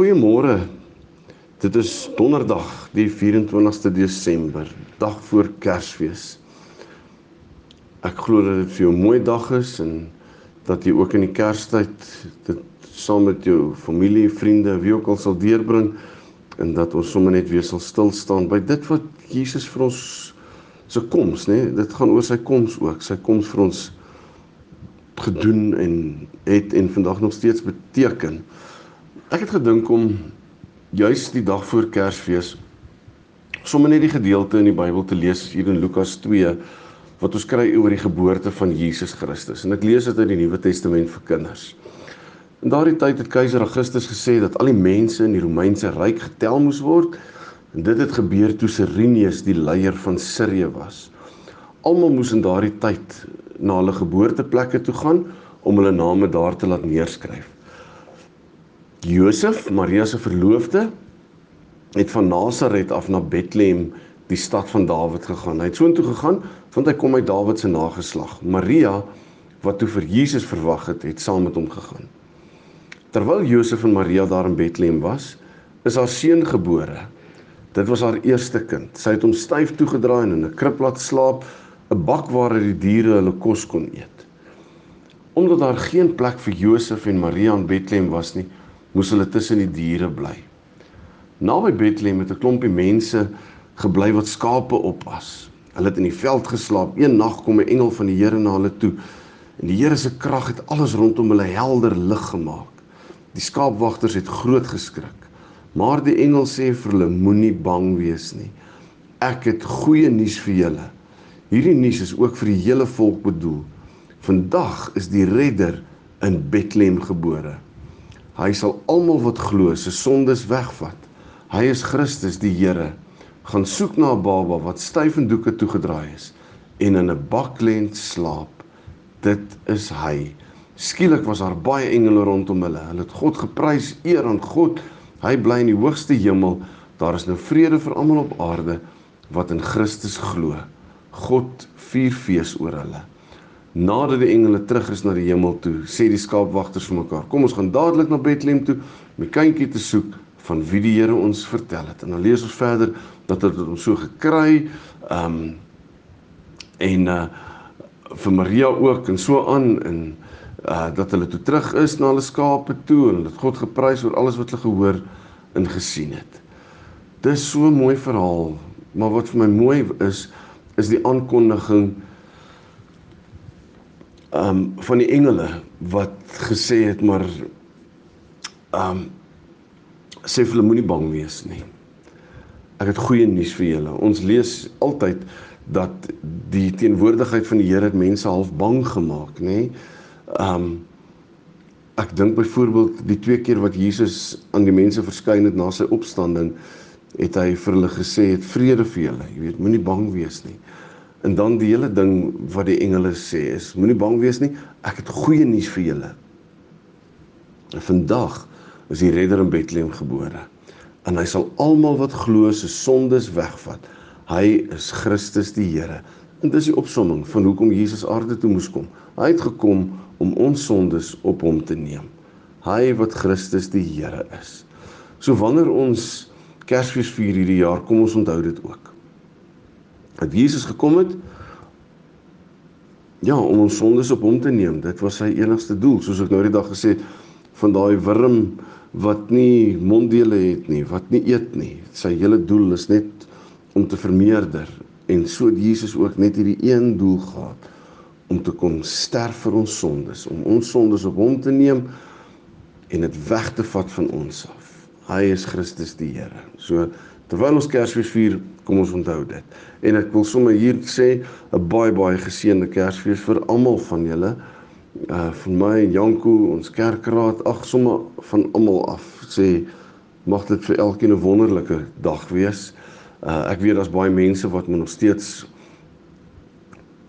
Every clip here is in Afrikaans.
Goeiemôre. Dit is Donderdag, die 24ste Desember, dag voor Kersfees. Ek glo dat dit vir jou 'n mooi dag is en dat jy ook in die Kerstyd dit saam met jou familie, vriende, wie ook al sal deurbring en dat ons sommer net weer sal stil staan by dit wat Jesus vir ons se koms, nê? Nee? Dit gaan oor sy koms ook, sy koms vir ons gedoen en het en vandag nog steeds beteken. Ek het gedink om juis die dag voor Kersfees sommer net die gedeelte in die Bybel te lees hier in Lukas 2 wat ons kry oor die geboorte van Jesus Christus. En ek lees dit uit die Nuwe Testament vir kinders. In daardie tyd het keiser Augustus gesê dat al die mense in die Romeinse ryk getel moes word en dit het gebeur toe Cyrenius die leier van Sirië was. Almal moes in daardie tyd na hulle geboorteplekke toe gaan om hulle name daar te laat neerskryf. Josef, Maria se verloofde, het van Nasaret af na Bethlehem, die stad van Dawid gegaan. Hy het soontoe gegaan want hy kom uit Dawid se nageslag. Maria, wat toe vir Jesus verwag het, het saam met hom gegaan. Terwyl Josef en Maria daar in Bethlehem was, is haar seun gebore. Dit was haar eerste kind. Sy het hom styf toegedraai en in 'n krib laat slaap, 'n bak waar die diere hulle kos kon eet. Omdat daar geen plek vir Josef en Maria in Bethlehem was nie, moes hulle tussen die diere bly. Naby Bethlehem het 'n klompie mense gebly wat skape oppas. Hulle het in die veld geslaap. Een nag kom 'n engel van die Here na hulle toe en die Here se krag het alles rondom hulle helder lig gemaak. Die skaapwagters het groot geskrik. Maar die engel sê vir hulle moenie bang wees nie. Ek het goeie nuus vir julle. Hierdie nuus is ook vir die hele volk bedoel. Vandag is die redder in Bethlehem gebore. Hy sal almal wat glo se sondes wegvat. Hy is Christus die Here. Gaan soek na 'n baba wat styf en doeke toegedraai is en in 'n baklent slaap. Dit is hy. Skielik was daar baie engele rondom hulle. Hulle het God geprys, eer aan God. Hy bly in die hoogste hemel. Daar is nou vrede vir almal op aarde wat in Christus glo. God vier fees oor hulle. Nadat die engele terug is na die hemel toe, sê die skaapwagters vir mekaar: "Kom ons gaan dadelik na Bethlehem toe om die kindjie te soek van wie die Here ons vertel het." En dan lees ons verder dat hulle hom so gekry, ehm um, en uh vir Maria ook en so aan en uh dat hulle toe terug is na hulle skape toe en dat God geprys oor alles wat hulle gehoor en gesien het. Dis so 'n mooi verhaal, maar wat vir my mooi is, is die aankondiging um, van die engele wat gesê het maar ehm um, sê hulle moenie bang wees nie. Ek het goeie nuus vir julle. Ons lees altyd dat die teenwoordigheid van die Here het mense half bang gemaak, nê? Ehm um, ek dink byvoorbeeld die twee keer wat Jesus aan die mense verskyn het na sy opstanding, het hy vir hulle gesê het vrede vir julle. Jy weet, moenie bang wees nie. En dan die hele ding wat die engele sê is moenie bang wees nie, ek het goeie nuus vir julle. En vandag is die redder in Bethlehem gebore. En hy sal almal wat glo se sondes wegvat. Hy is Christus die Here. En dis die opsomming van hoekom Jesus aarde toe moes kom. Hy het gekom om ons sondes op hom te neem. Hy wat Christus die Here is. So wanneer ons Kersfees vier hierdie jaar, kom ons onthou dit ook dat Jesus gekom het ja om ons sondes op hom te neem. Dit was sy enigste doel soos ek nou die dag gesê van daai wurm wat nie monddele het nie wat nie eet nie. Sy hele doel is net om te vermeerder. En so het Jesus ook net hierdie een doel gehad om te kom sterf vir ons sondes om ons sondes op hom te neem en dit weg te vat van ons af. Hy is Christus die Here. So Terwyl ons Kersfees vier, kom ons onthou dit. En ek wil sommer hier sê 'n baie baie geseënde Kersfees vir almal van julle. uh van my en Janko, ons kerkraad, ag sommer van almal af sê mag dit vir elkeen 'n wonderlike dag wees. Uh ek weet daar's baie mense wat nog steeds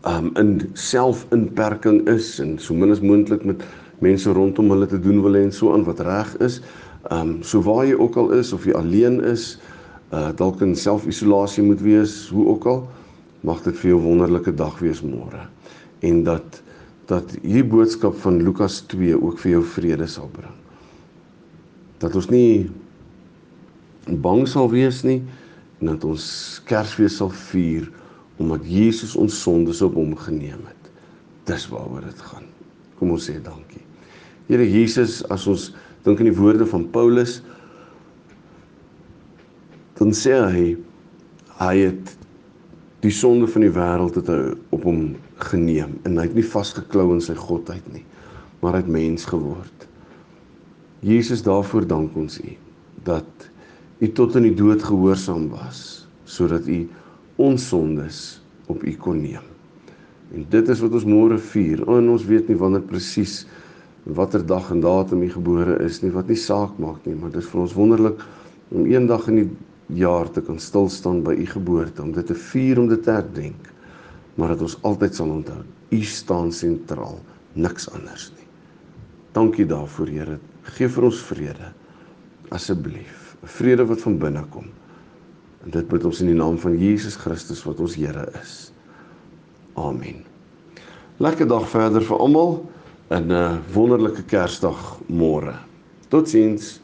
um in selfinperking is en so min as moontlik met mense rondom hulle te doen wil hê en so aan wat reg is. Um so waar jy ook al is of jy alleen is, uh dalk in selfisolasie moet wees, hoe ook al, mag dit vir jou 'n wonderlike dag wees môre. En dat dat hierdie boodskap van Lukas 2 ook vir jou vrede sal bring. Dat ons nie bang sal wees nie en dat ons Kersfees sal vier omdat Jesus ons sondes op hom geneem het. Dis waaroor dit gaan. Kom ons sê dankie. Here Jesus, as ons dink aan die woorde van Paulus, dan sê hy hy het die sonde van die wêreld het hy op hom geneem en hy het nie vasgeklou in sy godheid nie maar hy het mens geword. Jesus daarvoor dank ons U dat U tot in die dood gehoorsaam was sodat U ons sondes op U kon neem. En dit is wat ons môre vier. En ons weet nie wanneer presies watter dag en datum U gebore is nie, wat nie saak maak nie, maar dit is vir ons wonderlik om eendag in die jaar te kan stil staan by u geboorte om dit te vier om dit te herdenk. Maar dat ons altyd sal onthou u staan sentraal niks anders nie. Dankie daarvoor Here. Gee vir ons vrede. Asseblief 'n vrede wat van binne kom. En dit bid ons in die naam van Jesus Christus wat ons Here is. Amen. Lekker dag verder vir almal en 'n wonderlike kersdag môre. Totsiens